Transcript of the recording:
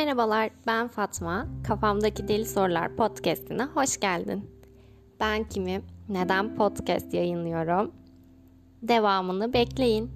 Merhabalar, ben Fatma. Kafamdaki Deli Sorular podcastine hoş geldin. Ben kimim? Neden podcast yayınlıyorum? Devamını bekleyin.